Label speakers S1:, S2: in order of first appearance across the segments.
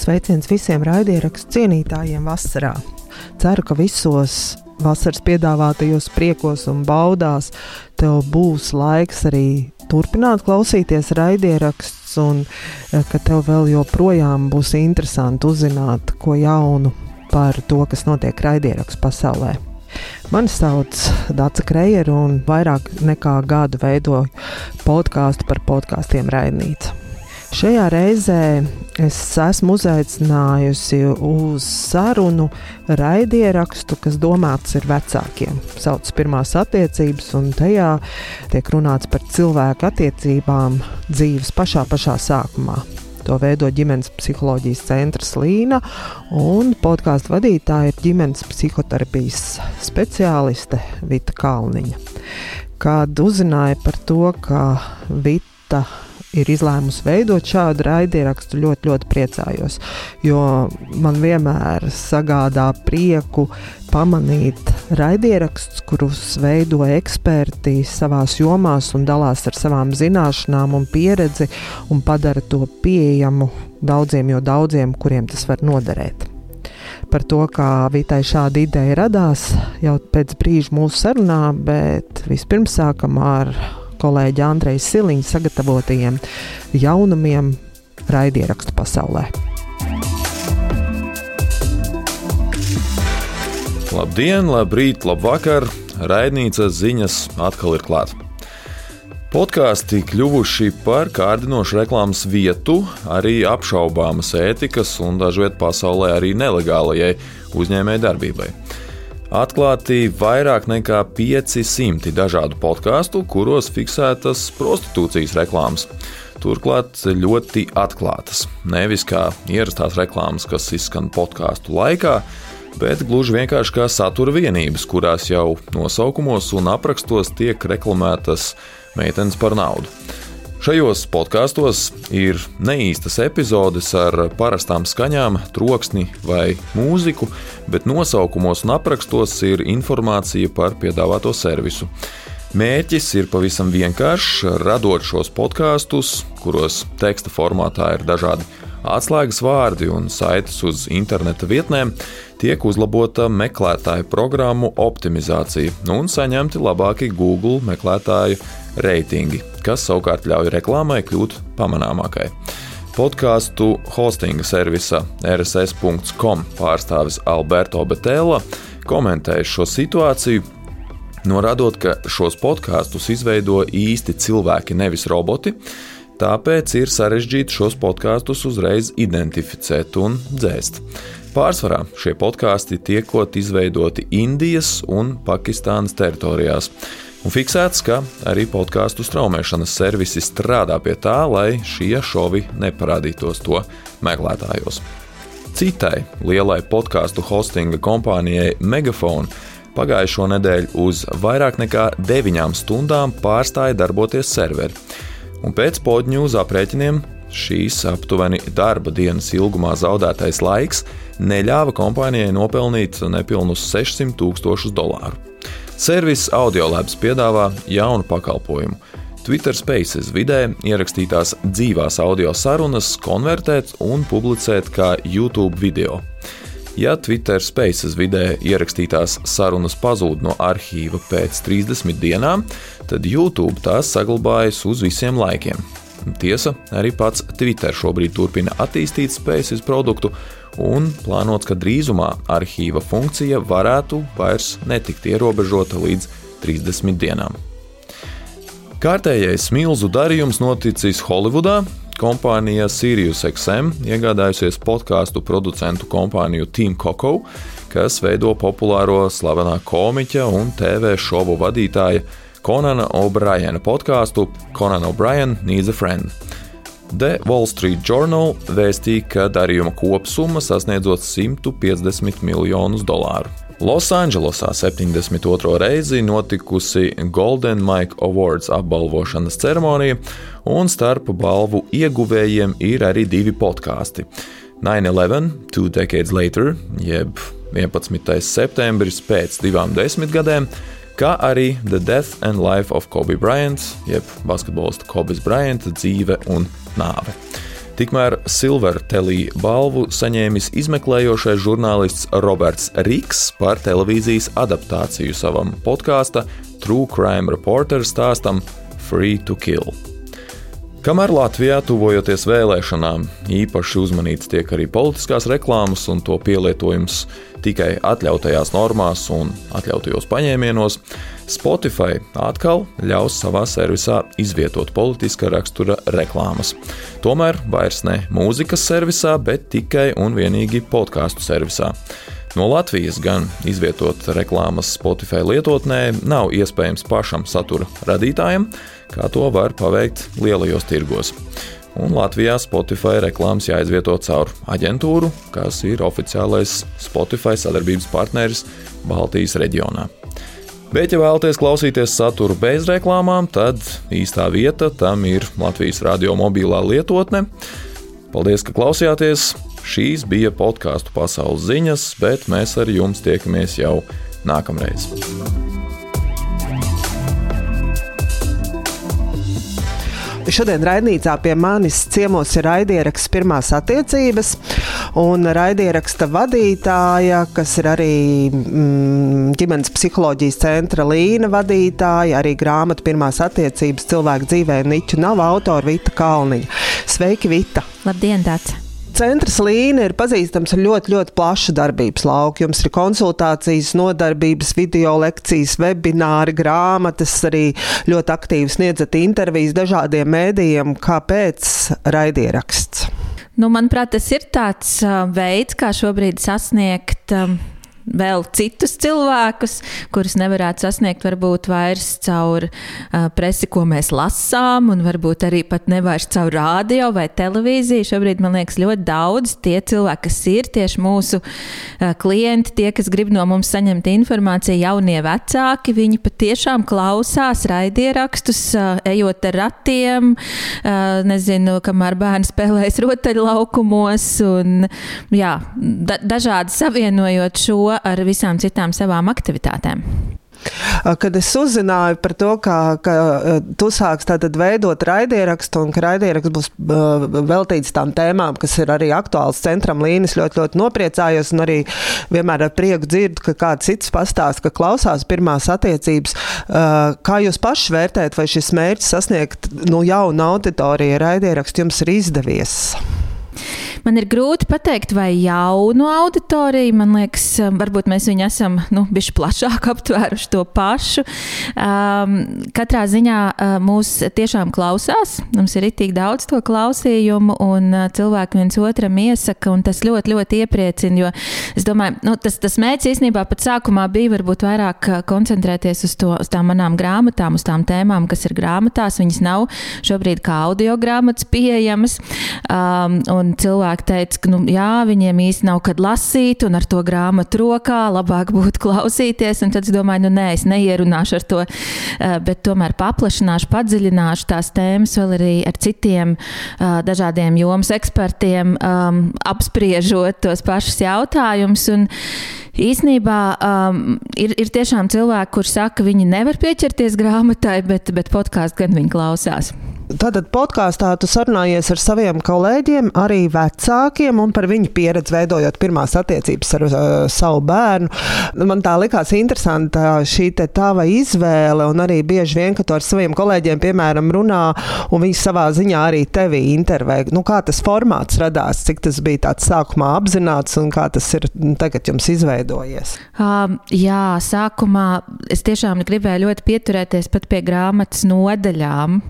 S1: Sveiciens visiem raidierakstu cienītājiem vasarā. Ceru, ka visos vasaras piedāvātajos priekos un baudās tev būs laiks arī turpināt klausīties raidierakstus, un eh, ka tev vēl joprojām būs interesanti uzzināt ko jaunu par to, kas notiek raidierakstu pasaulē. Mani sauc Dārsa Kreira, un vairāk nekā gadu veidoju podkāstu par podkāstiem Raidnīca. Šajā reizē es esmu uzaicinājusi uz sarunu raidierakstu, kas domāts ir vecākiem. Sauc pirmās attiecības, un tajā tiek runāts par cilvēku attiecībām dzīves pašā pašā sākumā. To veido ģimenes psiholoģijas centrs Līna, un podkāstu vadītāja ir ģimenes psihoterapijas speciāliste Vita Kalniņa. Kad uzzināja par to, ka Vita ir izlēmusi veidot šādu raidierakstu, ļoti, ļoti priecājos. Jo man vienmēr sagādā prieku pamanīt raidierakstus, kurus veido eksperti savā jomās un dalās ar savām zināšanām un pieredzi un padara to pieejamu daudziem, jo daudziem, kuriem tas var noderēt. Par to, kā Vitai šāda ideja radās, jau pēc brīža mūsu sarunā, bet vispirms sākam ar kolēģa Andreja Siliņa sagatavotajiem jaunumiem raidierakstu pasaulē.
S2: Labdien, labrīt, labvakar! Raidnīcas ziņas atkal ir klāta. Podkāsti kļuvuši par kārdinošu reklāmas vietu, arī apšaubāmas ētikas un dažviet pasaulē arī nelegālajai uzņēmēji darbībai. Atklāti vairāk nekā 500 dažādu podkāstu, kuros fiksētas prostitūcijas reklāmas. Turklāt ļoti atklātas. Nevis kā ierastās reklāmas, kas izskan podkāstu laikā, bet gluži vienkārši kā satura vienības, kurās jau nosaukumos un aprakstos tiek reklamētas meitenes par naudu. Šajos podkāstos ir neīstas epizodes ar parastām skaņām, troksni vai mūziku, bet nosaukumos un aprakstos ir informācija par piedāvāto servisu. Mērķis ir pavisam vienkāršs, radot šos podkāstus, kuros teksta formātā ir dažādi atslēgas vārdi un saites uz interneta vietnēm, tiek uzlabota meklētāju programmu optimizācija un saņemti labāki Google meklētāju reitingi, kas savukārt ļauj reklāmai kļūt pamanāmākai. Podkāstu hostinga servisa RSS.com pārstāvis Alberto Betēla komentēja šo situāciju, norādot, ka šos podkāstus izveido īsti cilvēki, nevis roboti. Tāpēc ir sarežģīti šos podkāstus uzreiz identificēt un dzēst. Pārsvarā šie podkāsti tiekot izveidoti Indijas un Pakistānas teritorijās. Un fiksēts, ka arī podkāstu straumēšanas servisi strādā pie tā, lai šie šovi neparādītos to meklētājos. Citai lielai podkāstu hostinga kompānijai Megafone pagājušo nedēļu uz vairāk nekā 9 stundām pārstāja darboties serveri. Un pēc podņūza aprēķiniem šīs aptuveni darba dienas ilgumā zaudētais laiks neļāva kompānijai nopelnīt nepilnus 600 tūkstošus dolāru. Servis Audiolabs piedāvā jaunu pakalpojumu. Twitter Spaces vidē ierakstītās dzīvās audio sarunas konvertēt un publicēt kā YouTube video. Ja Twitter Spaces vidē ierakstītās sarunas pazūd no arhīva pēc 30 dienām, tad YouTube tās saglabājas uz visiem laikiem. Tiesa, arī pats Twitter šobrīd turpina attīstīt Spaces produktu, un plānots, ka drīzumā arhīva funkcija varētu vairs netikt ierobežota līdz 30 dienām. Kārtējais milzu darījums noticis Holivudā. Kompānija SiriusXM iegādājusies podkāstu producentu kompāniju Team Coco, kas veido populāro slavenā komiķa un TV šovu vadītāja Konana O'Briena podkāstu Conan O'Brien Needs a Friend. The Wall Street Journal vēstīja, ka darījuma kopsumma sasniedzot 150 miljonus dolāru. Losandželosā 72. reizi notikusi Golden Mike Awards apbalvošanas ceremonija, un starp balvu ieguvējiem ir arī divi podkāsti. 9-11, Two Decades Later, jeb 11. septembris pēc divām desmitgadēm, kā arī The Death and Life of Kobe Bryant, jeb basketbolists Kobe Bryant dzīve un nāve. Tikmēr Silvertelī balvu saņēmis izmeklējošais žurnālists Roberts Riks par televīzijas adaptāciju savam podkāsta True Crime Reporter stāstam Free to Kill. Kamēr Latvijā, tuvojoties vēlēšanām, īpaši uzmanīts tiek arī politiskās reklāmas un to pielietojums tikai atļautajās normās un atļautajos paņēmienos, Spotify atkal ļaus savā servisā izvietot politiska rakstura reklāmas. Tomēr vairs ne mūzikas servisā, bet tikai un vienīgi podkāstu servisā. No Latvijas gan izvietot reklāmas Spotify lietotnē nav iespējams pašam satura radītājam, kā to var paveikt lielajos tirgos. Un Latvijā Spotify reklāmas jāizvieto caur aģentūru, kas ir oficiālais Spotify sadarbības partneris Baltijas reģionā. Bet, ja vēlaties klausīties saturu bez reklāmām, tad īstā vieta tam ir Latvijas radio mobilā lietotne. Paldies, ka klausījāties! Šīs bija podkāstu pasaules ziņas, bet mēs ar jums tiekamies jau nākamreiz.
S1: Šodien raidījumā pie manis ciemos ir raidieraksts pirmās attiecības, un raidieraksta vadītāja, kas ir arī mm, ģimenes psiholoģijas centra līna vadītāja, arī grāmata pirmās attiecības cilvēku dzīvē Niķu nav autora Vita Kalniņa. Sveiki, Vita!
S3: Labdien, Dārts!
S1: Centrs Līna ir pazīstams ar ļoti, ļoti plašu darbības lauku. Jums ir konsultācijas, nodarbības, video lekcijas, webināri, grāmatas, arī ļoti aktīvi sniedzat intervijas dažādiem mēdījiem. Kāpēc raidieraksts?
S3: Nu, manuprāt, tas ir tāds veids, kā šobrīd sasniegt. Vēl citus cilvēkus, kurus nevarētu sasniegt varbūt vairs caur uh, presi, ko mēs lasām, un varbūt arī pat nevairs caur rādio vai televīziju. Šobrīd man liekas ļoti daudz tie cilvēki, kas ir tieši mūsu uh, klienti, tie, kas grib no mums saņemt informāciju, jaunie vecāki, viņi patiešām klausās raidierakstus, uh, ejot ar ratiem, uh, nezinu, kamēr bērni spēlējas rotaļlaukumos, un jā, da dažādi savienojot šo ar visām citām savām aktivitātēm?
S1: Kad es uzzināju par to, ka, ka tu tātad veidot raidierakstu un ka raidieraksts būs veltīts tām tēmām, kas ir arī aktuāls centram līnijas, ļoti, ļoti nopriecājos un arī vienmēr ar prieku dzirdu, ka kāds cits pastāst, ka klausās pirmās attiecības. Kā jūs paši vērtējat, vai šis mērķis sasniegt nu, jaunu auditoriju raidierakstu jums ir izdevies?
S3: Man ir grūti pateikt, vai jaunu auditoriju, man liekas, um, varbūt mēs viņu esam nu, bijuši plašāk aptvēruši to pašu. Um, katrā ziņā uh, mūs tiešām klausās. Mums ir itī daudz to klausījumu, un uh, cilvēki viens otram iesaka, un tas ļoti, ļoti iepriecina. Jo es domāju, nu, tas, tas mērķis īstenībā pat sākumā bija varbūt vairāk uh, koncentrēties uz, to, uz tām manām grāmatām, uz tām tēmām, kas ir grāmatās. Viņas nav šobrīd kā audio grāmatas pieejamas. Um, un cilvēki teica, ka nu, jā, viņiem īsti nav kad lasīt, un ar to grāmatu rokā labāk būtu klausīties. Tad es domāju, nu nē, es neierunāšu ar to, eh, bet tomēr paplašināšu, padziļināšu tās tēmas vēl arī ar citiem eh, dažādiem jomas ekspertiem, um, apspriežot tos pašus jautājumus. Īsnībā um, ir, ir tiešām cilvēki, kuriem saka, ka viņi nevar pieķerties grāmatai, bet, bet podkāstu gan viņi klausās.
S1: Tātad podkāstā tu sarunājies ar saviem kolēģiem, arī vecākiem, un par viņu pieredzi veidojot pirmās attiecības ar uh, savu bērnu. Man tā likās interesanti šī tava izvēle, un arī bieži vien, ka tu ar saviem kolēģiem, piemēram, runā, un viņi savā ziņā arī tevi intervē. Nu, kā tas formāts radās, cik tas bija tāds sākumā apzināts, un kā tas ir tagad jums izveidojies?
S3: Um, jā, sākumā es tiešām gribēju ļoti pieturēties pat pie grāmatas nodaļām.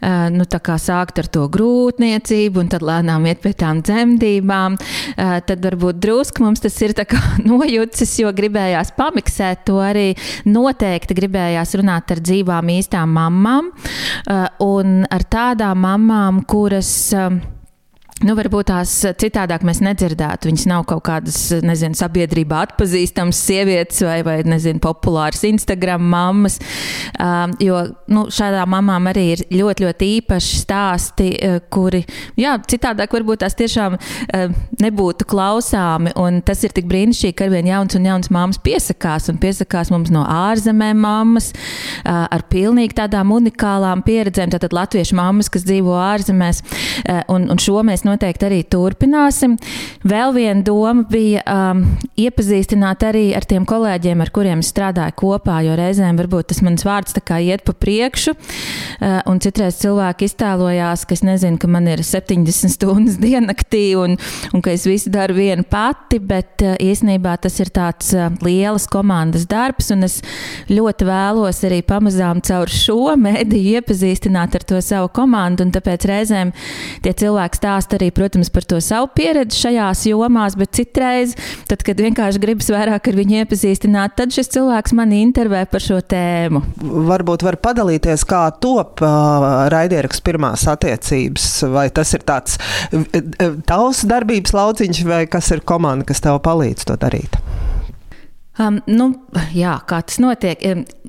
S3: Uh, nu, sākt ar to grūtniecību, un tad lēnām iet pie tām dzemdībām. Eh, tad varbūt drusku mums tas ir nojūtis, jo gribējās pamiksēt to arī. Noteikti gribējās runāt ar dzīvām īstām mamām eh, un ar tādām mamām, kuras Nu, varbūt tās citādāk mēs nedzirdētu. Viņas nav kaut kādas, nezinu, sabiedrībā atpazīstamas sievietes vai, vai nezinu, populāras Instagram mammas. Um, jo nu, šādām mamām arī ir ļoti, ļoti īpaši stāsti, uh, kuri, jā, citādāk varbūt tās tiešām uh, nebūtu klausāmi. Un tas ir tik brīnišķīgi, ka arvien jauns un jauns mammas piesakās un piesakās mums no ārzemēm mammas uh, ar pilnīgi tādām unikālām pieredzēm. Tātad latviešu mammas, kas dzīvo ārzemēs. Uh, un, un šo mēs noteikti arī turpināsim. Vēl viena doma bija um, iepazīstināt arī ar tiem kolēģiem, ar kuriem strādāju kopā, jo reizēm varbūt tas mans vārds tā kā iet pa priekšu, uh, un citreiz cilvēki iztēlojās, ka es nezinu, ka man ir 70 stundas diennaktī un, un ka es visu daru viena pati, bet uh, īsnībā tas ir tāds uh, lielas komandas darbs, un es ļoti vēlos arī pamazām caur šo mēdīju iepazīstināt ar to savu komandu, un tāpēc reizēm tie cilvēki stāsta arī, protams, par to savu pieredzi šajās jomās, bet citreiz, tad, kad vienkārši gribas vairāk ar viņu iepazīstināt, tad šis cilvēks mani intervē par šo tēmu.
S1: Varbūt var padalīties, kā top uh, raidieraksts pirmās attiecības, vai tas ir tāds tavs darbības lauciņš, vai kas ir komanda, kas tev palīdz to darīt?
S3: Um, nu, jā, kā tas notiek.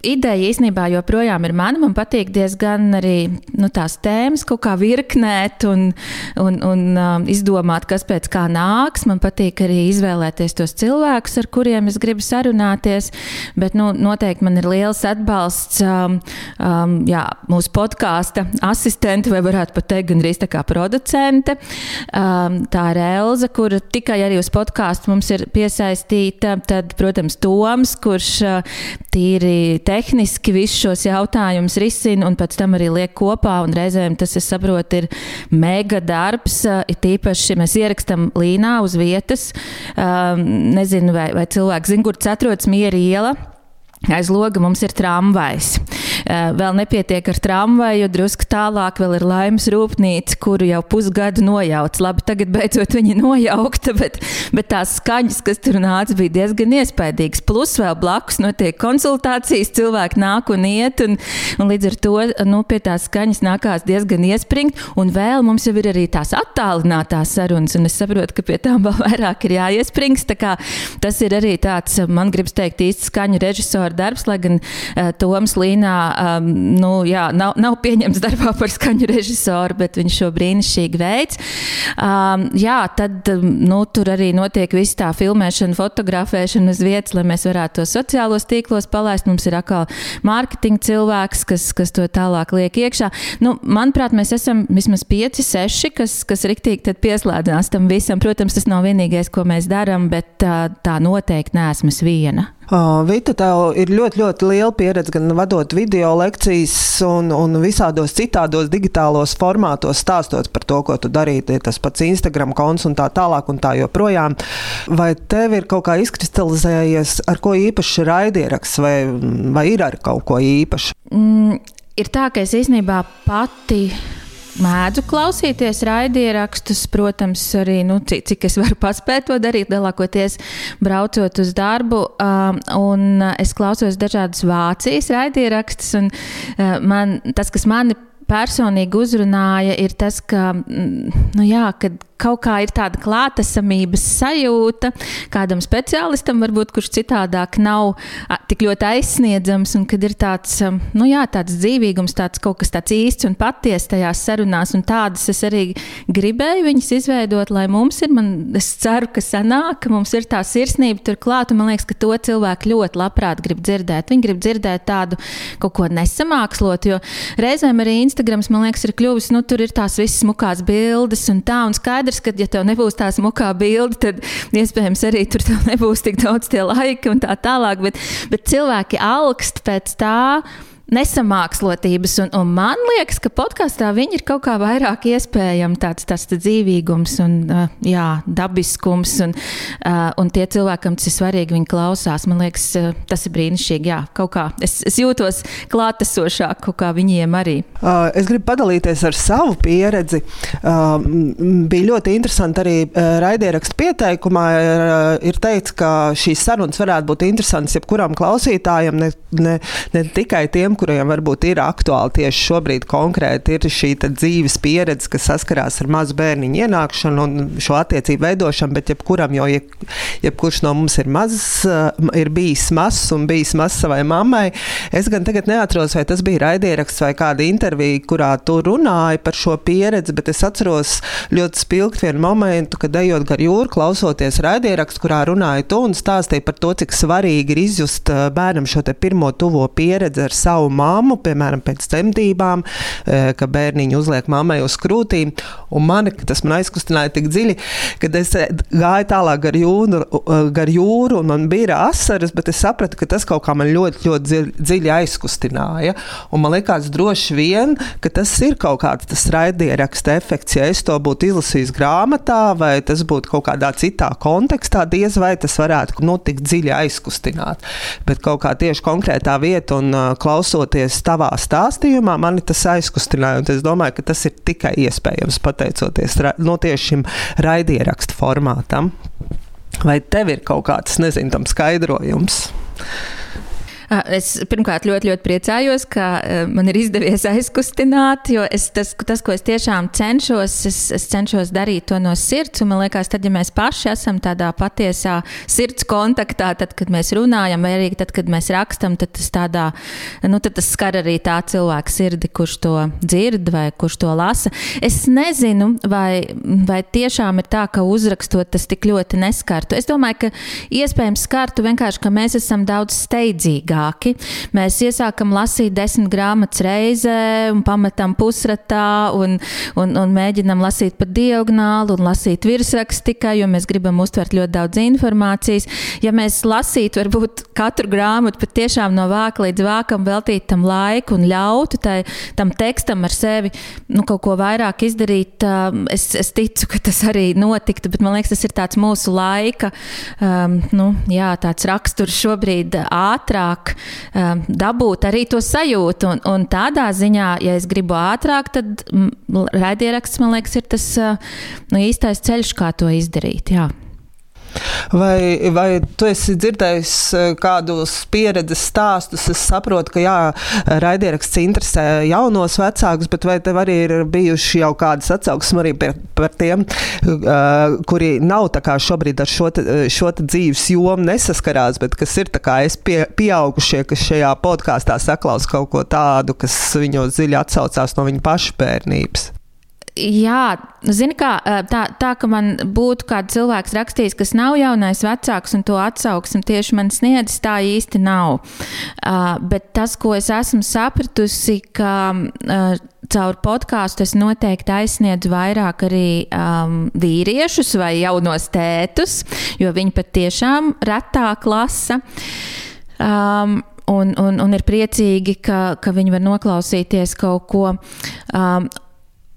S3: Ideja īstenībā joprojām ir mana. Man patīk diezgan arī nu, tās tēmas kaut kā virknēt un, un, un um, izdomāt, kas pēc kā nāks. Man patīk arī izvēlēties tos cilvēkus, ar kuriem es gribu sarunāties. Bet nu, noteikti man ir liels atbalsts um, um, jā, mūsu podkāsta asistente, vai varētu pat teikt, gandrīz tā kā producente. Um, tā ir Elza, kur tikai arī uz podkāstu mums ir piesaistīta. Tad, protams, Toms, kurš uh, tīri tehniski visus šos jautājumus risina un pēc tam arī liek kopā. Reizēm tas, es saprotu, ir mega darbs. Ir tīpaši, ja mēs ierakstām līnā uz vietas. Um, nezinu, vai, vai cilvēks zina, kur atrodas miera iela. Aiz loga mums ir tramvajs. Eh, vēl nepietiek ar tramvaju, drusku tālāk vēl ir laimes rūpnīca, kuru jau pusgadu nojauc. Labi, tagad beidzot viņa nojaukta, bet, bet tās skaņas, kas tur nāca, bija diezgan iespaidīgas. Plus vēl blakus notiek konsultācijas, cilvēki nāk un iet, un, un līdz ar to nu, pie tās skaņas nākās diezgan iespringt. Un vēl mums jau ir arī tās attālinātās sarunas, un es saprotu, ka pie tām vēl vairāk ir jāiesprings. Tas ir arī tāds, man gribas teikt, īsts skaņu režisora darbs, lai gan uh, Toms Līnā um, nu, jā, nav, nav pieņemts darbā par skaņu režisoru, bet viņš šo brīnišķīgi veids. Um, jā, tad um, nu, tur arī notiek viss tā filmēšana, fotografēšana uz vietas, lai mēs varētu to sociālos tīklos palaist. Mums ir atkal mārketinga cilvēks, kas, kas to tālāk liek iekšā. Nu, manuprāt, mēs esam vismaz pieci, seši, kas, kas riktīgi pieslēdzās tam visam. Protams, tas nav vienīgais, ko mēs darām, bet tā, tā noteikti neesmu viena.
S1: Vita, tev ir ļoti, ļoti liela pieredze gan vadot video lekcijas, un, un visādos citādos digitālos formātos, stāstot par to, ko tu darīji, tas pats Instagram konts un tā tālāk un tā joprojām. Vai tev ir kaut kā izkristalizējies, ar ko īpaši raidieraksts, vai, vai ir ar kaut ko īpašu?
S3: Mm, ir tā, ka es īstenībā pati mēdzu klausīties raidierakstus, protams, arī nu, cik, cik es varu paspēt to darīt, lielākoties braucot uz darbu. Um, un es klausos dažādas Vācijas raidierakstus, un uh, man, tas, kas mani personīgi uzrunāja, ir tas, ka, mm, nu jā, kad kaut kā ir tāda klātesamības sajūta kādam speciālistam, varbūt, kurš citādāk nav tik ļoti aizsniedzams, un kad ir tāds, nu jā, tāds dzīvīgums, tāds kaut kas tāds īsts un patiesa tajās sarunās, un tādas es arī gribēju viņas izveidot, lai mums ir, man, es ceru, ka sanāk, ka mums ir tā sirsnība turklāt, un man liekas, ka to cilvēku ļoti labprāt grib dzirdēt. Viņi grib dzirdēt tādu kaut ko nesamākslot, jo reizēm arī Instagrams, man liekas, ir kļuvis, nu tur ir tās visas smukās bildes un tā, un skaidrs, skaidrs, ka, ja tev nebūs tā smukā bilde, tad iespējams arī tur nebūs tik daudz tie laiki un tā tālāk. Bet, bet cilvēki augst pēc tā nesamākslotības. Un, un man liekas, ka podkāstā viņi ir kaut kā vairāk iespējami tāds, tāds dzīvīgums un uh, jā, dabiskums. Un, uh, un tie cilvēkam tas ir svarīgi, viņi klausās. Man liekas, uh, tas ir brīnišķīgi. Jā, kaut kā es, es jūtos klātesošāk kaut kā viņiem arī.
S1: Uh, es gribu padalīties ar savu pieredzi. Uh, bija ļoti interesanti arī uh, raidierakstu pieteikumā. Uh, ir teikts, ka šīs sarunas varētu būt interesantas jebkuram klausītājam, ne, ne, ne tikai tiem, kuriem varbūt ir aktuāli tieši šobrīd konkrēti ir šī dzīves pieredze, kas saskarās ar mazu bērniņu ienākšanu un šo attiecību veidošanu, bet jebkuram, jo jeb, jebkurš no mums ir mazs, ir bijis mazs un bijis mazs savai mammai. Es gan tagad neatceros, vai tas bija raidieraksts vai kāda intervija, kurā tu runāji par šo pieredzi, bet es atceros ļoti spilgt vienu momentu, kad ejot gar jūru, klausoties raidierakstu, kurā runāja tu un stāstīja par to, cik svarīgi ir izjust bērnam šo pirmo tuvo pieredzi ar savu mammu, piemēram, pēc dzemdībām, ka bērniņu uzliek mammai uz krūtīm. Un mani tas man aizkustināja tik dziļi, kad es gāju tālāk gar jūru, gar jūru un man bija asaras, bet es sapratu, ka tas kaut kā man ļoti, ļoti dziļi, aizkustināja. Un man liekas, droši vien, ka tas ir kaut kāds tas raidieraksta efekts. Ja es to būtu izlasījis grāmatā, vai tas būtu kaut kādā citā kontekstā, diez vai tas varētu nu, tik dziļi aizkustināt. Bet kaut kā tieši konkrētā vieta un uh, klausoties tavā stāstījumā, mani tas aizkustināja. Es domāju, ka tas ir tikai iespējams pateicoties no tieši šim raidierakstu formātam. Vai tev ir kaut kāds, nezinu, tam skaidrojums?
S3: Es pirmkārt ļoti, ļoti priecājos, ka man ir izdevies aizkustināt, jo es, tas, tas, ko es tiešām cenšos, es, es cenšos darīt to no sirds. Man liekas, tad, ja mēs paši esam tādā patiesā sirds kontaktā, tad, kad mēs runājam, vai arī tad, kad mēs rakstam, tad tas, tādā, nu, tad tas skar arī tā cilvēka sirdi, kurš to dzird vai kurš to lasa. Es nezinu, vai, vai tiešām ir tā, ka uzrakstot tas tik ļoti neskartu. Es domāju, ka iespējams skartu vienkārši, ka mēs esam daudz steidzīgāki vecāki. Mēs iesākam lasīt desmit grāmatas reizē, un pametam pusratā, un, un, un mēģinam lasīt pa diagonāli, un lasīt virsrakstu tikai, jo mēs gribam uztvert ļoti daudz informācijas. Ja mēs lasītu, varbūt katru grāmatu patiešām no vāka līdz vākam veltīt tam laiku un ļautu tai, tam tekstam ar sevi nu, kaut ko vairāk izdarīt, es, es ticu, ka tas arī notiktu, bet man liekas, tas ir tāds mūsu laika, um, nu, jā, tāds raksturs šobrīd ātrāk um, dabūt arī to sajūtu. Un, un tādā ziņā, ja es gribu ātrāk, tad raidieraksts man liekas ir tas uh, nu, īstais ceļš, kā to izdarīt. Jā.
S1: Vai, vai tu esi dzirdējis eh, kādus pieredzes stāstus? Es saprotu, ka jā, raidieraksts interesē jaunos vecākus, bet vai tev arī ir bijuši jau kādas atsauksmes arī par, par tiem, uh, kuri nav šobrīd ar šo, te, šo te dzīves jomu nesaskarās, bet kas ir es pie, pieaugušie, kas šajā podkāstā saklaus kaut ko tādu, kas viņos dziļi atsaucās no viņa paša bērnības?
S3: Jā, zini, kā tā, tā, ka man būtu kāds cilvēks rakstījis, kas nav jaunais vecāks un to atsauksmi tieši man sniedz, tā īsti nav. Uh, bet tas, ko es esmu sapratusi, ka uh, caur podkāstu es noteikti aizsniedzu vairāk arī um, vīriešus vai jaunos tētus, jo viņi patiešām retāk lasa. Um, un, un, un ir priecīgi, ka, ka viņi var noklausīties kaut ko. Um,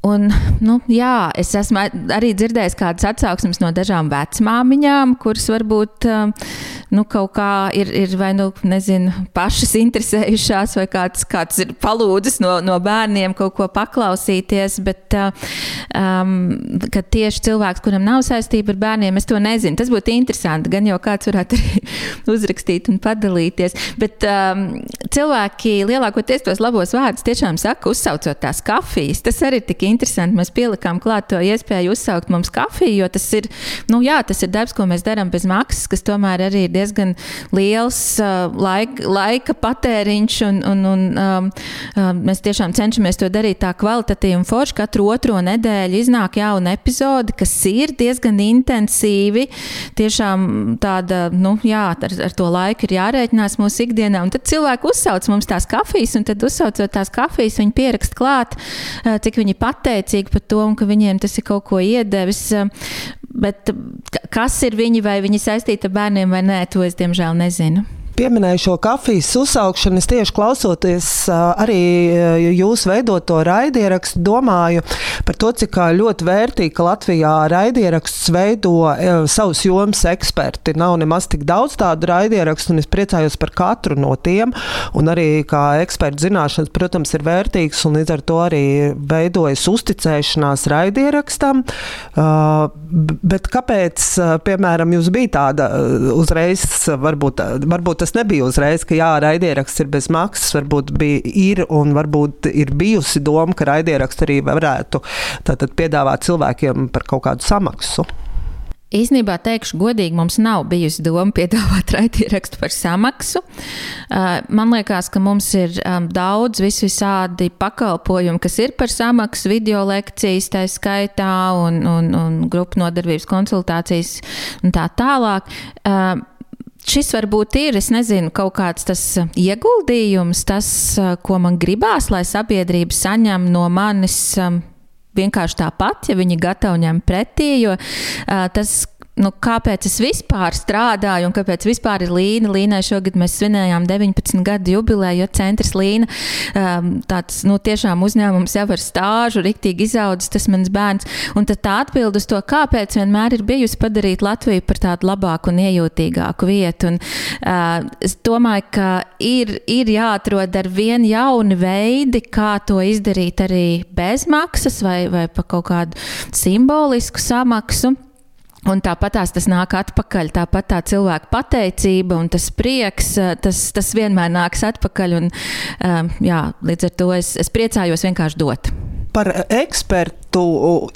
S3: Un, nu, jā, es esmu arī dzirdējis kādas atsauksmes no dažām vecmāmiņām, kuras varbūt um, nu, kaut kā ir, ir vai nu, nezinu, pašas interesējušās, vai kāds, kāds ir palūdzis no, no bērniem kaut ko paklausīties. Bet, uh, um, tieši cilvēks, kuram nav saistība ar bērniem, es to nezinu. Tas būtu interesanti. Gan jau kāds varētu arī uzrakstīt un padalīties. Bet um, cilvēki lielākoties tos labos vārdus tiešām saka, uzsaucot tās kafijas. Tas arī ir tik interesanti interesanti. Mēs pielikām klāt to iespēju uzsaukt mums kafiju, jo tas ir, nu, jā, tas ir darbs, ko mēs darām bez maksas, kas tomēr arī ir diezgan liels uh, laika, laika patēriņš. Un, un, un, um, uh, mēs tiešām cenšamies to darīt tā kvalitatīvi un forši. Katru otro nedēļu iznāk jauna epizode, kas ir diezgan intensīvi. Tiešām tāda, nu, jā, ar, ar to laiku ir jārēķinās mūsu ikdienā. Un tad cilvēki uzsauc mums tās kafijas, un tad uzsaucot tās kafijas, viņi pierakst klāt, cik viņi pat pateicīgi par to, un ka viņiem tas ir kaut ko iedevis. Bet kas ir viņi, vai viņi saistīti ar bērniem vai nē, to es diemžēl nezinu
S1: pieminēju šo kafijas uzsaukšanu. Es tieši klausoties arī jūsu veidoto raidierakstu, domāju par to, cik ļoti vērtīgi, ka Latvijā raidieraksts veido savus jomas eksperti. Nav nemaz tik daudz tādu raidierakstu, un es priecājos par katru no tiem. Un arī kā eksperta zināšanas, protams, ir vērtīgas, un līdz ar to arī veidojas uzticēšanās raidierakstam. Bet kāpēc, piemēram, jums bija tāda uzreiz, varbūt, varbūt tas nebija uzreiz, ka jā, raidieraksts ir bez maksas. Varbūt bija, ir un varbūt ir bijusi doma, ka raidieraksts arī varētu tātad, piedāvāt cilvēkiem par kaut kādu samaksu.
S3: Īsnībā teikšu, godīgi, mums nav bijusi doma piedāvāt raidierakstu par samaksu. Man liekas, ka mums ir daudz visvisādi pakalpojumi, kas ir par samaksu, video lekcijas, tā skaitā, un, un, un grupu nodarbības konsultācijas un tā tālāk. Šis varbūt ir, nezinu, kaut kāds tas ieguldījums, tas, ko man gribās, lai sabiedrība saņem no manis um, vienkārši tāpat, ja viņi gatavi ņem pretī, jo uh, tas, nu, kāpēc es vispār strādāju un kāpēc vispār ir Līna. Līnai šogad mēs svinējām 19 gadu jubileju, jo centrs Līna um, tāds nu, tiešām uzņēmums jau ar stāžu, riktīgi izaudzis tas mans bērns. Un tad tā atbild uz to, kāpēc vienmēr ir bijusi padarīt Latviju par tādu labāku un iejūtīgāku vietu. Un, uh, es domāju, ka ir, ir jāatrod ar vien jauni veidi, kā to izdarīt arī bez maksas vai, vai pa kaut kādu simbolisku samaksu. Un tāpat tas nāk atpakaļ, tāpat tā cilvēka pateicība un tas prieks, eh, tas, tas vienmēr nāks atpakaļ. Un, um, jā, līdz ar to es, es priecājos vienkārši dot
S1: par ekspertu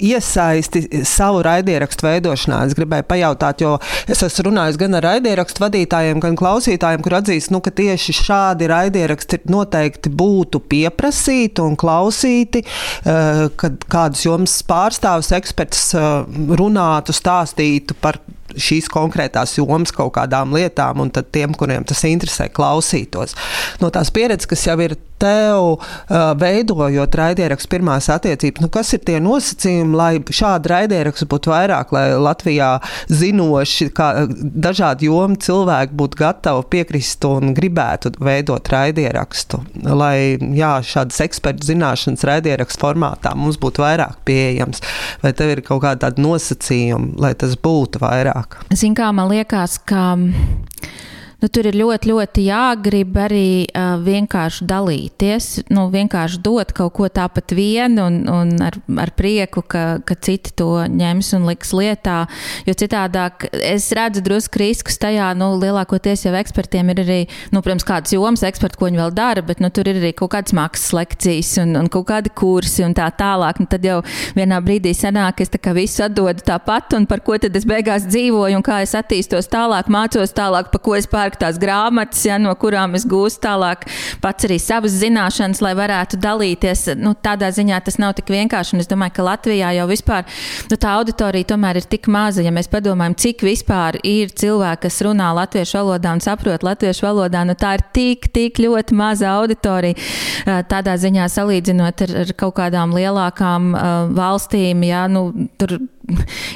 S1: iesaisti savu raidierakstu veidošanā. Es gribēju pajautāt, jo es esmu runājis gan ar raidierakstu vadītājiem, gan klausītājiem, kur atzīst, nu, ka tieši šādi raidieraksti noteikti būtu pieprasīti un klausīti, eh, kad kādus jomas pārstāvus eksperts eh, runātu, stāstītu par šīs konkrētās jomas kaut kādām lietām, un tad tiem, kuriem tas interesē, klausītos. No tās pieredzes, kas jau ir tev, uh, veidojot raidierakstu pirmās attiecības, nu, kas ir tie nosacījumi, lai šādi raidieraksti būtu vairāk, lai Latvijā zinoši, kā dažādi jomi cilvēki būtu gatavi piekrist un gribētu veidot raidierakstu, lai jā, šādas ekspertu zināšanas raidierakstu formātā mums būtu vairāk pieejams, vai tev ir kaut kādi nosacījumi, lai tas būtu vairāk? Vairāk?
S3: Ziniet, kā man liekas, ka nu, tur ir ļoti, ļoti jāgrib arī uh, vienkārši dalīties, nu, vienkārši dot kaut ko tāpat vienu un, un ar, ar prieku, ka, ka citi to ņems un liks lietā. Jo citādāk es redzu drusku riskus tajā, nu, lielākoties jau ekspertiem ir arī, nu, protams, kādas jomas eksperti, ko viņi vēl dara, bet nu, tur ir arī kaut kādas maksas lekcijas un, un kaut kādi kursi un tā tālāk. Nu, tad jau vienā brīdī sanāk, es tā visu atdodu tāpat un par ko tad es beigās dzīvoju un kā es attīstos tālāk, mācos tālāk, pa ko es pārēju pērku tās grāmatas, ja, no kurām es gūstu tālāk pats arī savas zināšanas, lai varētu dalīties. Nu, tādā ziņā tas nav tik vienkārši. Un es domāju, ka Latvijā jau vispār nu, tā auditorija tomēr ir tik maza. Ja mēs padomājam, cik vispār ir cilvēki, kas runā latviešu valodā un saprot latviešu valodā, nu, tā ir tik, tik ļoti maza auditorija. Tādā ziņā salīdzinot ar, ar kaut kādām lielākām uh, valstīm, ja, nu, tur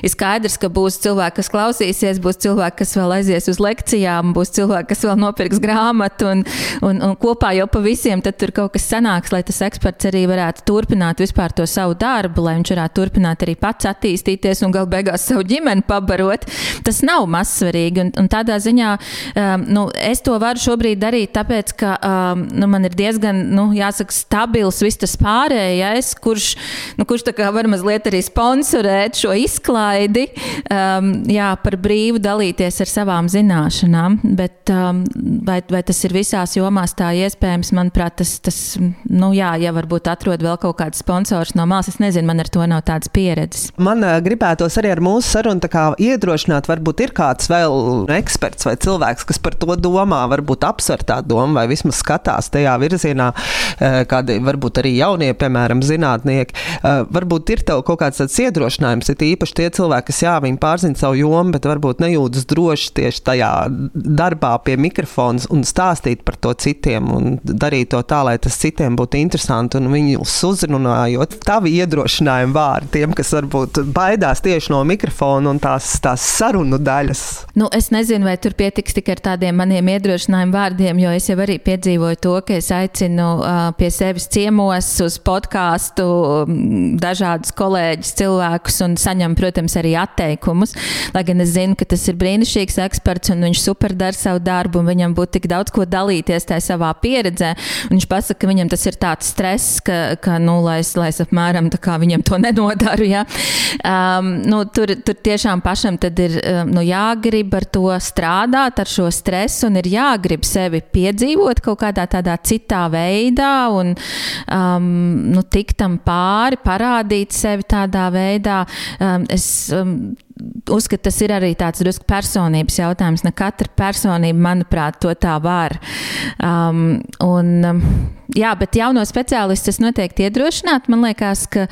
S3: ir skaidrs, ka būs cilvēki, kas klausīsies, būs cilvēki, kas vēl aizies uz lekcijām, būs cilvēki, kas vēl nopirks grāmatu, un, un, un kopā jau pa visiem tur kaut kas sanāks, lai tas eksperts arī varētu turpināt vispār to savu darbu, lai viņš varētu turpināt arī pats attīstīties un gal beigās savu ģimeni pabarot. Tas nav mazsvarīgi, un, un tādā ziņā um, nu, es to varu šobrīd darīt, tāpēc, ka um, nu, man ir diezgan, nu, jāsaka, stabils viss tas pārējais, kurš, nu, kurš tā kā var mazliet arī sponsorēt šo izklaidi, um, jā, par brīvu dalīties ar savām zināšanām. Bet um, vai, vai tas ir visās jomās tā iespējams? Manuprāt, tas, tas nu, jā, ja varbūt atrod vēl kaut kāds sponsors no malas, es nezinu, man ar to nav tādas pieredzes.
S1: Man uh, gribētos arī ar mūsu sarunu iedrošināt, varbūt ir kāds vēl eksperts vai cilvēks, kas par to domā, varbūt apsver tā domu vai vismaz skatās tajā virzienā, uh, kādi varbūt arī jaunie, piemēram, zinātnieki. Uh, varbūt ir tev kaut kāds tāds iedrošinājums, ir īpaši tie cilvēki, kas jā, viņi pārzina savu jomu, bet varbūt nejūtas droši tieši tajā darbā pie mikrofona un stāstīt par to citiem un darīt to tā, lai tas citiem būtu interesanti un viņus uzrunājot tavi iedrošinājumi vārdi tiem, kas varbūt baidās tieši no mikrofona un tās, tās sarunu daļas.
S3: Nu, es nezinu, vai tur pietiks tikai ar tādiem maniem iedrošinājumu vārdiem, jo es jau arī piedzīvoju to, ka es aicinu uh, pie sevis ciemos uz podkāstu dažādus kolēģus, cilvēkus un saņemu saņem, protams, arī atteikumus. Lai gan es zinu, ka tas ir brīnišķīgs eksperts un viņš super dara savu darbu un viņam būtu tik daudz ko dalīties tajā savā pieredzē. Viņš pasaka, ka viņam tas ir tāds stress, ka, ka nu, lai, es, lai es apmēram tā kā viņam to nenodaru. Ja? Um, nu, tur, tur tiešām pašam ir um, nu, jāgrib ar to strādāt, ar šo stresu un ir jāgrib sevi piedzīvot kaut kādā tādā citā veidā un um, nu, tikt tam pāri, parādīt sevi tādā veidā. Um, es um, uzskatu, tas ir arī tāds drusku personības jautājums. Ne katra personība, manuprāt, to tā var. Um, un, um, jā, bet jauno speciālistu es noteikti iedrošinātu. Man liekas, ka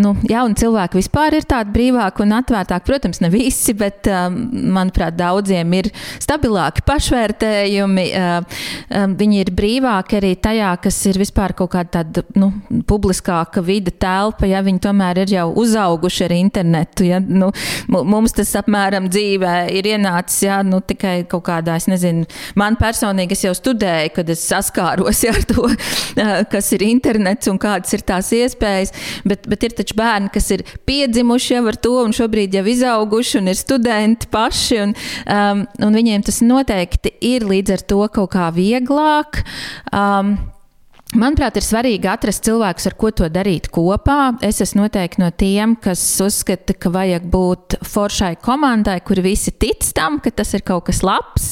S3: nu, jauni cilvēki vispār ir tādi brīvāki un atvērtāki. Protams, ne visi, bet um, manuprāt, daudziem ir stabilāki pašvērtējumi. Uh, um, viņi ir brīvāki arī tajā, kas ir vispār kaut kāda tāda nu, publiskāka vide, telpa. Ja viņi tomēr ir jau uzauguši ar internetu. Ja, nu, mums tas apmēram dzīvē ir ienācis jā, nu, tikai kaut kādā, es nezinu, man personīgi es jau studēju, kad es saskāros jā, ar to kas ir internets un kādas ir tās iespējas. Bet, bet ir taču bērni, kas ir piedzimuši jau ar to un šobrīd jau izauguši un ir studenti paši. Un, um, un viņiem tas noteikti ir līdz ar to kaut kā vieglāk. Um, Manuprāt, ir svarīgi atrast cilvēkus, ar ko to darīt kopā. Es esmu noteikti no tiem, kas uzskata, ka vajag būt foršai komandai, kur visi tic tam, ka tas ir kaut kas labs.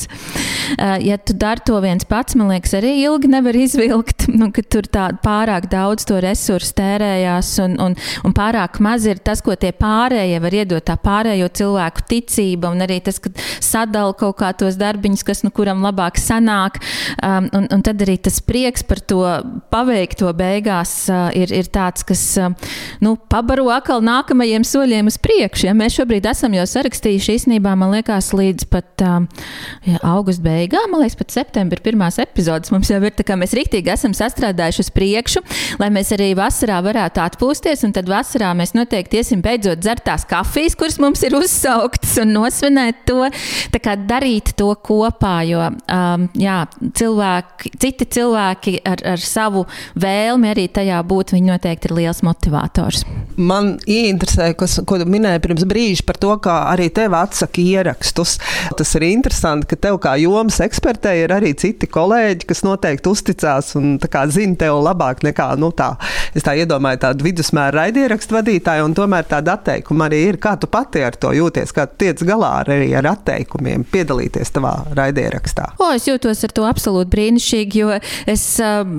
S3: Eh, ja tu dari to viens pats, man liekas, arī ilgi nevar izvilkt, nu, ka tur pārāk daudz to resursu tērējās un, un, un pārāk maz ir tas, ko tie pārējie var iedot, tā pārējo cilvēku ticība un arī tas, ka sadala kaut kā tos darbiņus, kas nu kuram labāk sanāk. Um, un, un tad arī tas prieks par to paveikto beigās ir, ir tāds, kas nu, pabaro atkal nākamajiem soļiem uz priekšu. Ja mēs šobrīd esam jau sarakstījuši īstenībā, man liekas, līdz pat ja, augusta beigām, man liekas, pat septembra pirmās epizodes mums jau ir tā, kā mēs rīktīgi esam sastrādājuši uz priekšu, lai mēs arī vasarā varētu atpūsties, un tad vasarā mēs noteikti iesim beidzot dzert tās kafijas, kuras mums ir uzsauktas, un nosvinēt to, tā kā darīt to kopā, jo um, jā, cilvēki, citi cilvēki ar, ar savu vēlmi arī tajā būt, viņi noteikti ir liels motivators.
S1: Man interesē, kas, ko tu minēji pirms brīža par to, kā arī tev atsaka ierakstus. Tas ir interesanti, ka tev kā jomas ekspertei ir arī citi kolēģi, kas noteikti uzticās un zina tev labāk nekā nu, tā. Es tā iedomāju, tādu vidusmēra raidierakstu vadītāju, un tomēr tāda atteikuma arī ir. Kā tu pati ar to jūties, kā tu tiec galā arī ar atteikumiem piedalīties tavā raidierakstā?
S3: O, es jūtos ar to absolūti brīnišķīgi, jo es um,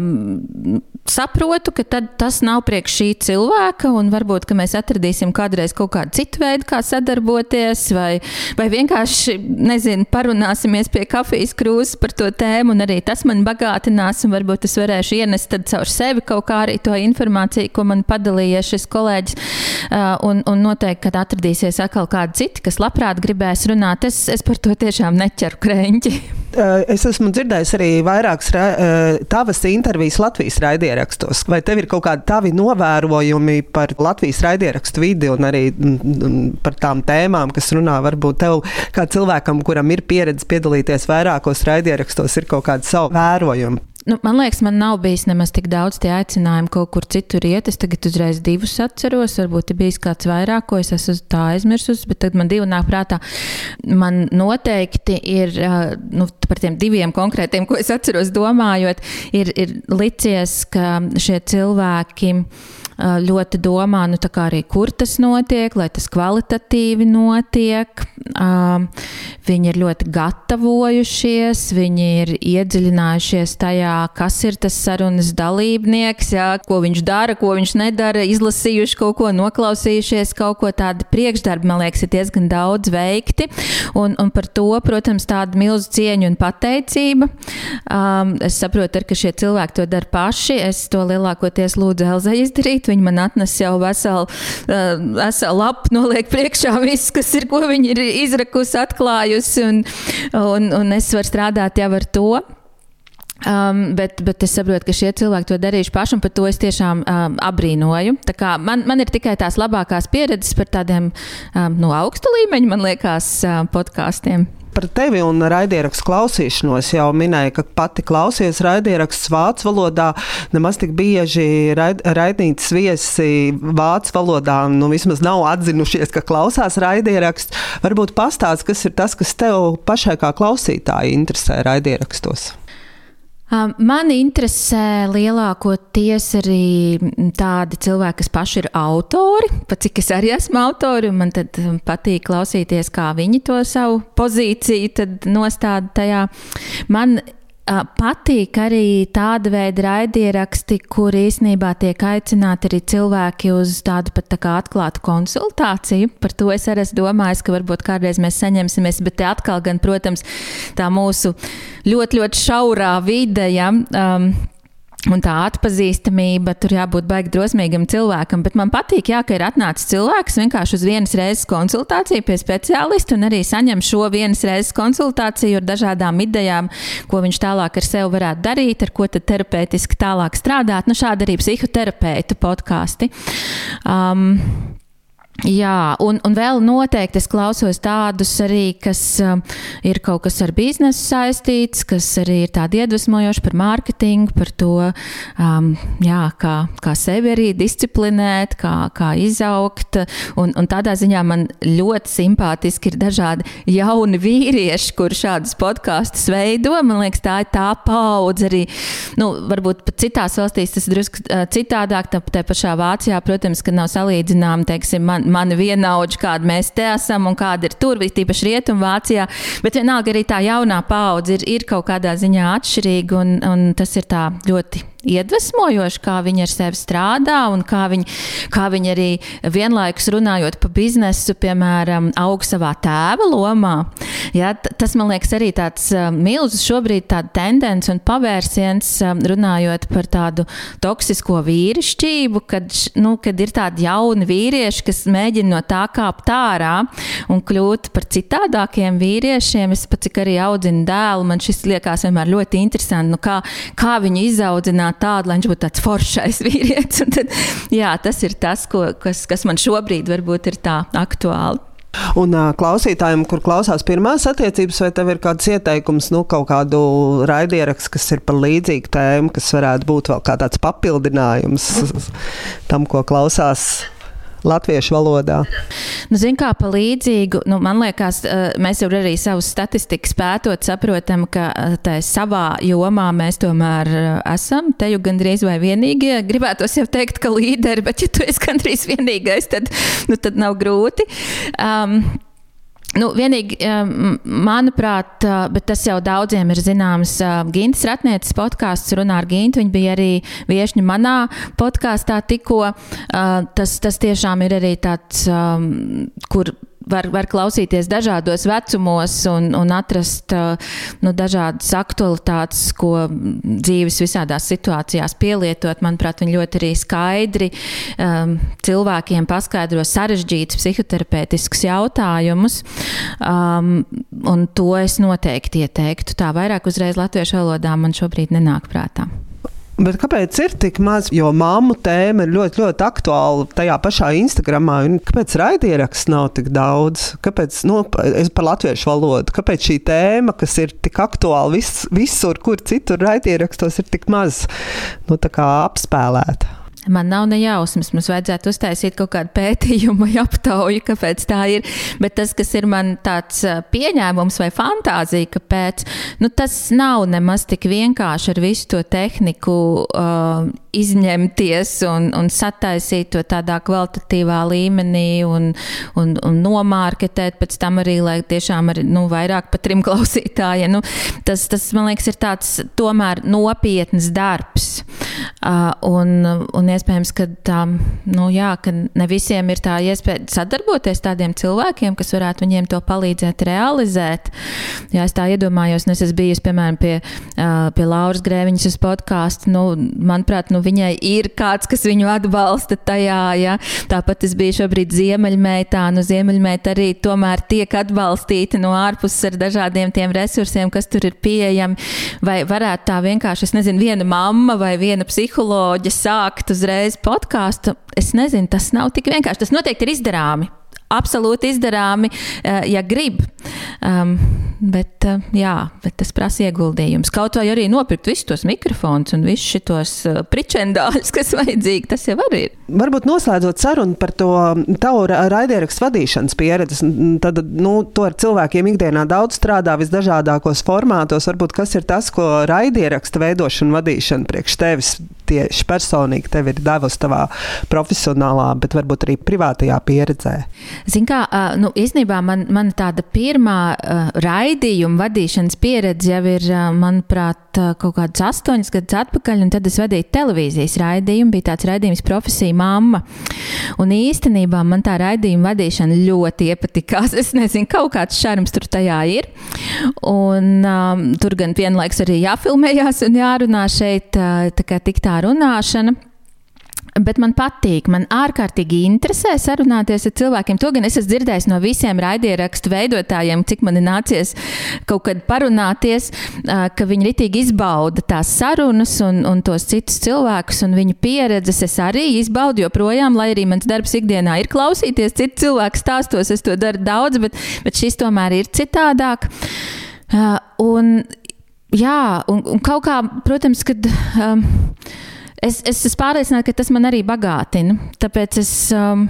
S3: saprotu, ka tas nav priekš šī cilvēka, un varbūt mēs atradīsim kādreiz kaut kādu citu veidu, kā sadarboties, vai, vai vienkārši, nezinu, parunāsimies pie kafijas krūzes par to tēmu, un arī tas man bagātinās, un varbūt es varēšu ienest caur sevi kaut kā arī to informāciju, ko man padalīja šis kolēģis, un, un noteikti, kad atradīsies atkal kādi citi, kas labprāt gribēs runāt, es, es par to tiešām neķeru krēņķi.
S1: Es esmu dzirdējis arī vairākas tavas intervijas Latvijas raidierakstos. Vai tev ir kaut kādi tavi novērojumi par Latvijas raidierakstu vidi un arī par tām tēmām, kas runā? Varbūt tev, kā cilvēkam, kuram ir pieredze piedalīties vairākos raidierakstos, ir kaut kādi savi vērojumi.
S3: Nu, man liekas, man nav bijis nemaz tik daudz tie aicinājumi kaut kur citur iet. Es tagad uzreiz divus atceros. Varbūt ir bijis kāds vairāk, ko es esmu tā aizmirsus, bet tad man divi nāk prātā. Man noteikti ir nu, par tiem diviem konkrētiem, ko es atceros domājot, ir, ir licies, ka šie cilvēki ļoti domā, nu, arī, kur tas notiek, lai tas kvalitatīvi notiek. Viņi ir ļoti gatavojušies, viņi ir iedziļinājušies tajā, kas ir tas sarunas dalībnieks, jā, ko viņš dara, ko viņš nedara, izlasījuši kaut ko, noklausījušies kaut ko tādu priekšdarbu, man liekas, ir diezgan daudz veikti. Un, un par to, protams, tāda milzu cieņa un pateicība. Um, es saprotu, ar, ka šie cilvēki to dara paši. Es to lielākoties lūdzu Elzai izdarīt. Viņa man atnes jau veselu, uh, veselu lapu, noliek priekšā viss, kas ir, ko viņi ir izrakusi, atklājusi un, un, un es varu strādāt jau ar to. Um, bet, bet es saprotu, ka šie cilvēki to darījuši paši, un par to es tiešām um, abrīnoju. Man, man ir tikai tās labākās pieredzes par tādiem um, no augsta līmeņa, man liekas, uh, podkāstiem.
S1: Par tevi un raidierakstu klausīšanos jau minēji, ka pati klausies raidieraksts vācu valodā. Nemaz tik bieži raid, raidnīcas viesi vācu valodā nu, vismaz nav atzinušies, ka klausās raidieraksts. Varbūt pastāst, kas ir tas, kas tev pašai kā klausītāji interesē raidierakstos.
S3: Mani interesē lielākoties arī tādi cilvēki, kas paši ir autori, pat cik es arī esmu autori, man patīk klausīties, kā viņi to savu pozīciju nostāda tajā. Man Patīk arī tāda veida raidieraksti, kur īsnībā tiek aicināti arī cilvēki uz tādu pat tā kā atklātu konsultāciju. Par to es arī esmu domājis, ka varbūt kādreiz mēs saņemsimies, bet te atkal gan, protams, tā mūsu ļoti, ļoti šaurā vide, ja, um, Un tā atpazīstamība, tur jābūt baigi drosmīgam cilvēkam. Bet man patīk, jā, ka ir atnācis cilvēks vienkārši uz vienas reizes konsultāciju pie speciālista un arī saņem šo vienas reizes konsultāciju ar dažādām idejām, ko viņš tālāk ar sevi varētu darīt, ar ko tad terapeitiski tālāk strādāt. Nu, šādi arī psihoterapeitu podkāsti. Um, Jā, un, un vēl noteikti es klausos tādus arī, kas um, ir kaut kas ar biznesu saistīts, kas arī ir tādi iedvesmojoši par mārketingu, par to, um, jā, kā, kā sevi arī disciplinēt, kā, kā izaugt. Un, un tādā ziņā man ļoti simpātiski ir dažādi jauni vīrieši, kur šādus podkāstus veido. Man liekas, tā ir tā paudze arī, nu, varbūt citās valstīs tas drusku uh, citādāk, tā, tā pašā Vācijā, protams, ka nav salīdzināma, teiksim, man mani vienaudži, kāda mēs te esam un kāda ir tur, tīpaši Rietumvācijā. Bet vienalga arī tā jaunā paudze ir, ir kaut kādā ziņā atšķirīga, un, un tas ir tā ļoti iedvesmojoši, kā viņi ar sevi strādā un kā viņi, kā viņi arī vienlaikus runājot par biznesu, piemēram, aug savā tēva lomā. Ja, tas man liekas arī tāds milzīgs šobrīd tāda tendence un pavērsiens runājot par tādu toksisko vīrišķību, kad, nu, kad ir tādi jauni vīrieši, kas mēģina no tā kāpt ārā un kļūt par citādākiem vīriešiem. Es pat cik arī audzinu dēlu, man šis liekas vienmēr ļoti interesanti, nu, kā, kā viņu izaudzināt tādu, lai viņš būtu tāds foršais vīrietis. Tad, jā, tas ir tas, ko, kas, kas man šobrīd varbūt ir tā aktuāli.
S1: Un klausītājiem, kur klausās pirmās attiecības, vai tev ir kāds ieteikums, nu, kaut kādu raidierakstu, kas ir par līdzīgu tēmu, kas varētu būt vēl kā tāds papildinājums tam, ko klausās latviešu valodā?
S3: Nu, Ziniet, kā palīdzīgu, nu, man liekas, eh, mēs jau arī savus statistikas pētot, saprotam, ka eh, savā jomā mēs tomēr eh, esam te jau gandrīz vai vienīgie. Gribētos jau teikt, ka līderi, bet ja tu esi gandrīz vienīgais, tad, nu, tad nav grūti. Um, Nu, vienīgi, manuprāt, bet tas jau daudziem ir zināms, Gintas Ratnieces podkāsts runā ar Gintu. Viņa bija arī viešņa manā podkāstā tikko. Tas, tas tiešām ir arī tāds, kur var, var klausīties dažādos vecumos un, un atrast nu, dažādas aktualitātes, ko dzīves visādās situācijās pielietot. Manuprāt, viņi ļoti arī skaidri um, cilvēkiem paskaidro sarežģītus psihoterapeitiskus jautājumus. Um, un to es noteikti ieteiktu. Tā vairāk uzreiz latviešu valodā man šobrīd nenāk prātā.
S1: Bet kāpēc ir tik maz? Jo māmu tēma ir ļoti, ļoti aktuāla tajā pašā Instagramā. Kāpēc raidieraksts nav tik daudz? Kāpēc, nu, es par latviešu valodu, kāpēc šī tēma, kas ir tik aktuāla vis, visur, kur citur raidierakstos, ir tik maz nu, apspēlēta?
S3: Man nav ne jausmas, mums vajadzētu uztaisīt kaut kādu pētījumu aptauju, kāpēc tā ir. Bet tas, kas ir man tāds pieņēmums vai fantāzija, kāpēc, nu, tas nav nemaz tik vienkārši ar visu to tehniku uh, izņemties un, un sataisīt to tādā kvalitatīvā līmenī un, un, un nomārketēt pēc tam arī, lai tiešām arī, nu, vairāk pat trim klausītājiem. Nu, tas, tas, man liekas, ir tāds tomēr nopietns darbs. Uh, un, un iespējams, ka, tā, nu, jā, ka ne visiem ir tā iespēja sadarboties tādiem cilvēkiem, kas varētu viņiem to palīdzēt realizēt. Jā, es tā iedomājos, un es esmu bijusi, piemēram, pie, pie Lauras Grēviņas uz podkāstu. Nu, manuprāt, nu, viņai ir kāds, kas viņu atbalsta tajā. Ja? Tāpat es biju šobrīd Ziemeļmeitā. Nu, Ziemeļmeita arī tomēr tiek atbalstīta no ārpuses ar dažādiem tiem resursiem, kas tur ir pieejami. Vai varētu tā vienkārši, es nezinu, viena mamma vai viena psiholoģe sākt uzreiz podkāstu? Es nezinu, tas nav tik vienkārši. Tas noteikti ir izdarāmi absolūti izdarāmi, eh, ja grib. Um, bet, jā, bet tas prasa ieguldījums. Kaut vai arī nopirkt visus tos mikrofonus un visus šitos pričendāļus, kas vajadzīgi, tas jau arī ir.
S1: Varbūt noslēdzot sarunu par to tavu raidierakstu vadīšanas pieredzi, tad nu, to ar cilvēkiem ikdienā daudz strādā visdažādākos formātos. Varbūt kas ir tas, ko raidierakstu veidošana, vadīšana priekš tevis tieši personīgi tev ir devusi tavā profesionālā, bet varbūt arī privātajā pieredzē?
S3: Zin kā, nu, īstenībā man, man tāda pirmā uh, raidījuma vadīšanas pieredze jau ir, manuprāt, kaut kādas astoņas gadus atpakaļ, tad es vadīju televīzijas raidījumu. Bija tāds raidījums profesija mamma. Un īstenībā man tā raidījuma vadīšana ļoti iepatikās. Es nezinu, kaut kāds šarms tur tajā ir. Un um, tur gan vienlaiks arī jāfilmējās un jārunā šeit, tā kā tik tā runāšana. Bet man patīk, man ārkārtīgi interesē sarunāties ar cilvēkiem. To gan es esmu dzirdējis no visiem raidierakstu veidotājiem, cik man ir nācies kaut kad parunāties, ka viņi ritīgi izbauda tās sarunas un, un tos citus cilvēkus un viņu pieredzes. Es arī izbaudu joprojām, lai arī mans darbs ikdienā ir klausīties citu cilvēku stāstos. Es to daru daudz, bet, bet šis tomēr ir citādāk. Un, jā, un, un kaut kā, protams, kad. Um, es, es esmu pārliecināta, ka tas man arī bagātina. Tāpēc es um,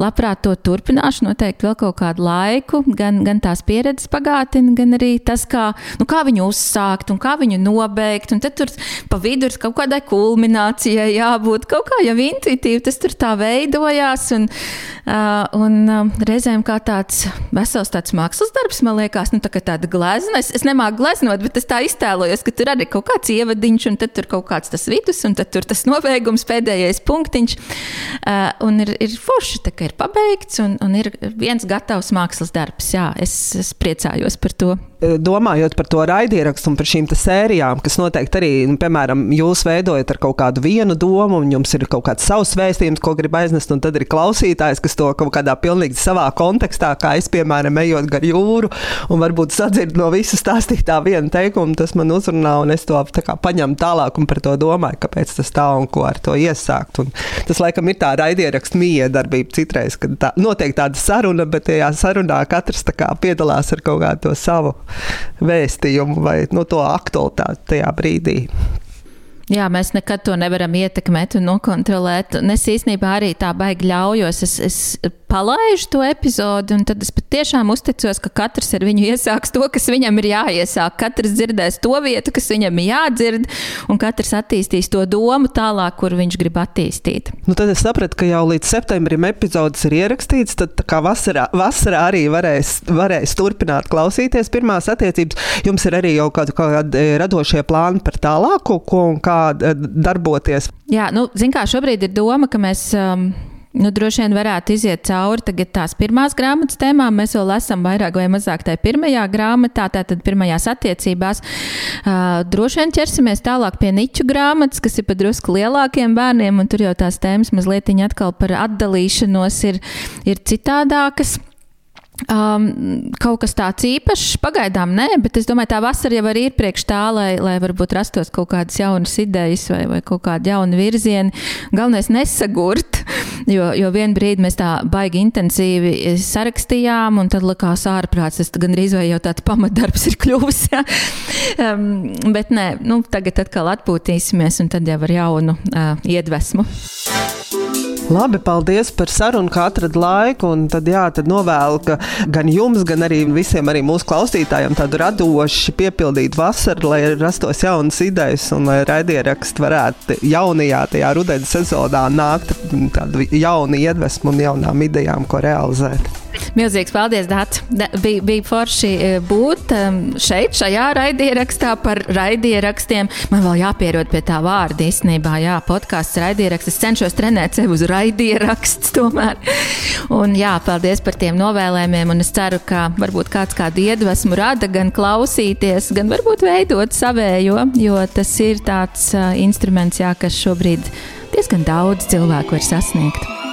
S3: labprāt to turpināšu noteikti vēl kaut kādu laiku. Gan, gan tās pieredzes bagātina, gan arī tas, kā, nu, kā viņu uzsākt un kā viņu nobeigt. Un tad tur pa vidu ir kaut kādai kulminācijai jābūt. Kaut kā jau intuitīvi tas tur tā veidojās. Un, uh, un uh, reizēm kā tāds vesels tāds mākslas darbs, man liekas, nu, tā tāda glezna. Es, es nemāku gleznot, bet es tā iztēlojos, ka tur arī kaut kāds ievadiņš, un tad tur kaut kāds tas vidus, un tad tur tas nobeigums, pēdējais punktiņš. Uh, ir, ir forši, ka ir pabeigts un, un ir viens gatavs mākslas darbs. Jā, es, es priecājos par to.
S1: Eh, domājot par to raidierakstu un par šīm sērijām, kas noteikti arī, nu, piemēram, jūs veidojat ar kaut kādu vienu domu, un jums ir kaut kāds savs vēstījums, ko grib aiznest, un tad ir klausītājs, kas to kaut kādā pilnīgi savā kontekstā, kā es, piemēram, ejot gar jūru, un varbūt sadzird no visas stāstītā viena teikuma, tas man uzrunā, un es to kā, paņemu tālāk un par to domāju, kāpēc tas tā un ko ar to iesākt. Un tas, laikam, ir tā raidierakstu miedarbība citreiz, kad tā, notiek tāda saruna, bet tajā sarunā katrs kā, piedalās ar kaut kādu savu vēstījumu vai nu, to aktualitāti tajā brīdī.
S3: Jā, mēs nekad to nevaram ietekmēt un nokontrolēt. Un es īstenībā arī tā baigi ļaujos. Es, es palaidu to epizodi, un tad es patiešām uzticos, ka katrs ar viņu iesāks to, kas viņam ir jāiesāk. Katrs dzirdēs to vietu, kas viņam ir jādzird, un katrs attīstīs to domu tālāk, kur viņš grib attīstīt.
S1: Nu, tad es sapratu, ka jau līdz septembrim epizodes ir ierakstīts, tad kā vasarā, vasarā arī varēs, varēs turpināt klausīties pirmās attiecības. Jums ir arī jau kādi kād, e, radošie plāni par tālāko, ko un kā e, darboties.
S3: Jā, nu, zin kā, šobrīd ir doma, ka mēs. Um, Nu, droši vien varētu iziet cauri tagad tās pirmās grāmatas tēmām. Mēs vēl esam vairāk vai mazāk tajā pirmajā grāmatā, tātad pirmajās attiecībās. Uh, droši vien ķersimies tālāk pie niču grāmatas, kas ir pat drusku lielākiem bērniem, un tur jau tās tēmas mazliet atkal par atdalīšanos ir, ir citādākas. Um, kaut kas tāds īpašs, pagaidām nē, bet es domāju, tā vasara jau ir priekš tā, lai, lai varbūt rastos kaut kādas jaunas idejas vai, vai kaut kādi jauni virzieni. Galvenais nesagurt, jo, jo vienā brīdī mēs tā baigi intensīvi sarakstījām, un tad likās ārprāts, tas gandrīz vai jau tāds pamatdarbs ir kļuvis. Ja? Um, bet nē, nu, tagad atkal atpūtīsimies, un tad jau ar jaunu uh, iedvesmu.
S1: Labi, paldies par sarunu, ka atrad laiku. Un tad, jā, tad novēlu, ka gan jums, gan arī visiem arī mūsu klausītājiem tādu radoši piepildītu vasaru, lai rastos jaunas idejas un lai raidieraksti varētu jaunajā, tajā rudens sezonā nākt tādu jaunu iedvesmu un jaunām idejām, ko realizēt.
S3: Milzīgs paldies, Dārts. Bija, bija forši e, būt um, šeit, šajā raidierakstā par raidierakstiem. Man vēl jāpierod pie tā vārda īstenībā. Jā, podkāsts raidieraksts. Es cenšos trenēt sevi uz raidieraksts tomēr. Un jā, paldies par tiem novēlējumiem. Un es ceru, ka varbūt kāds kādu iedvesmu rada gan klausīties, gan varbūt veidot savējo, jo tas ir tāds instruments, jā, kas šobrīd diezgan daudz cilvēku var sasniegt.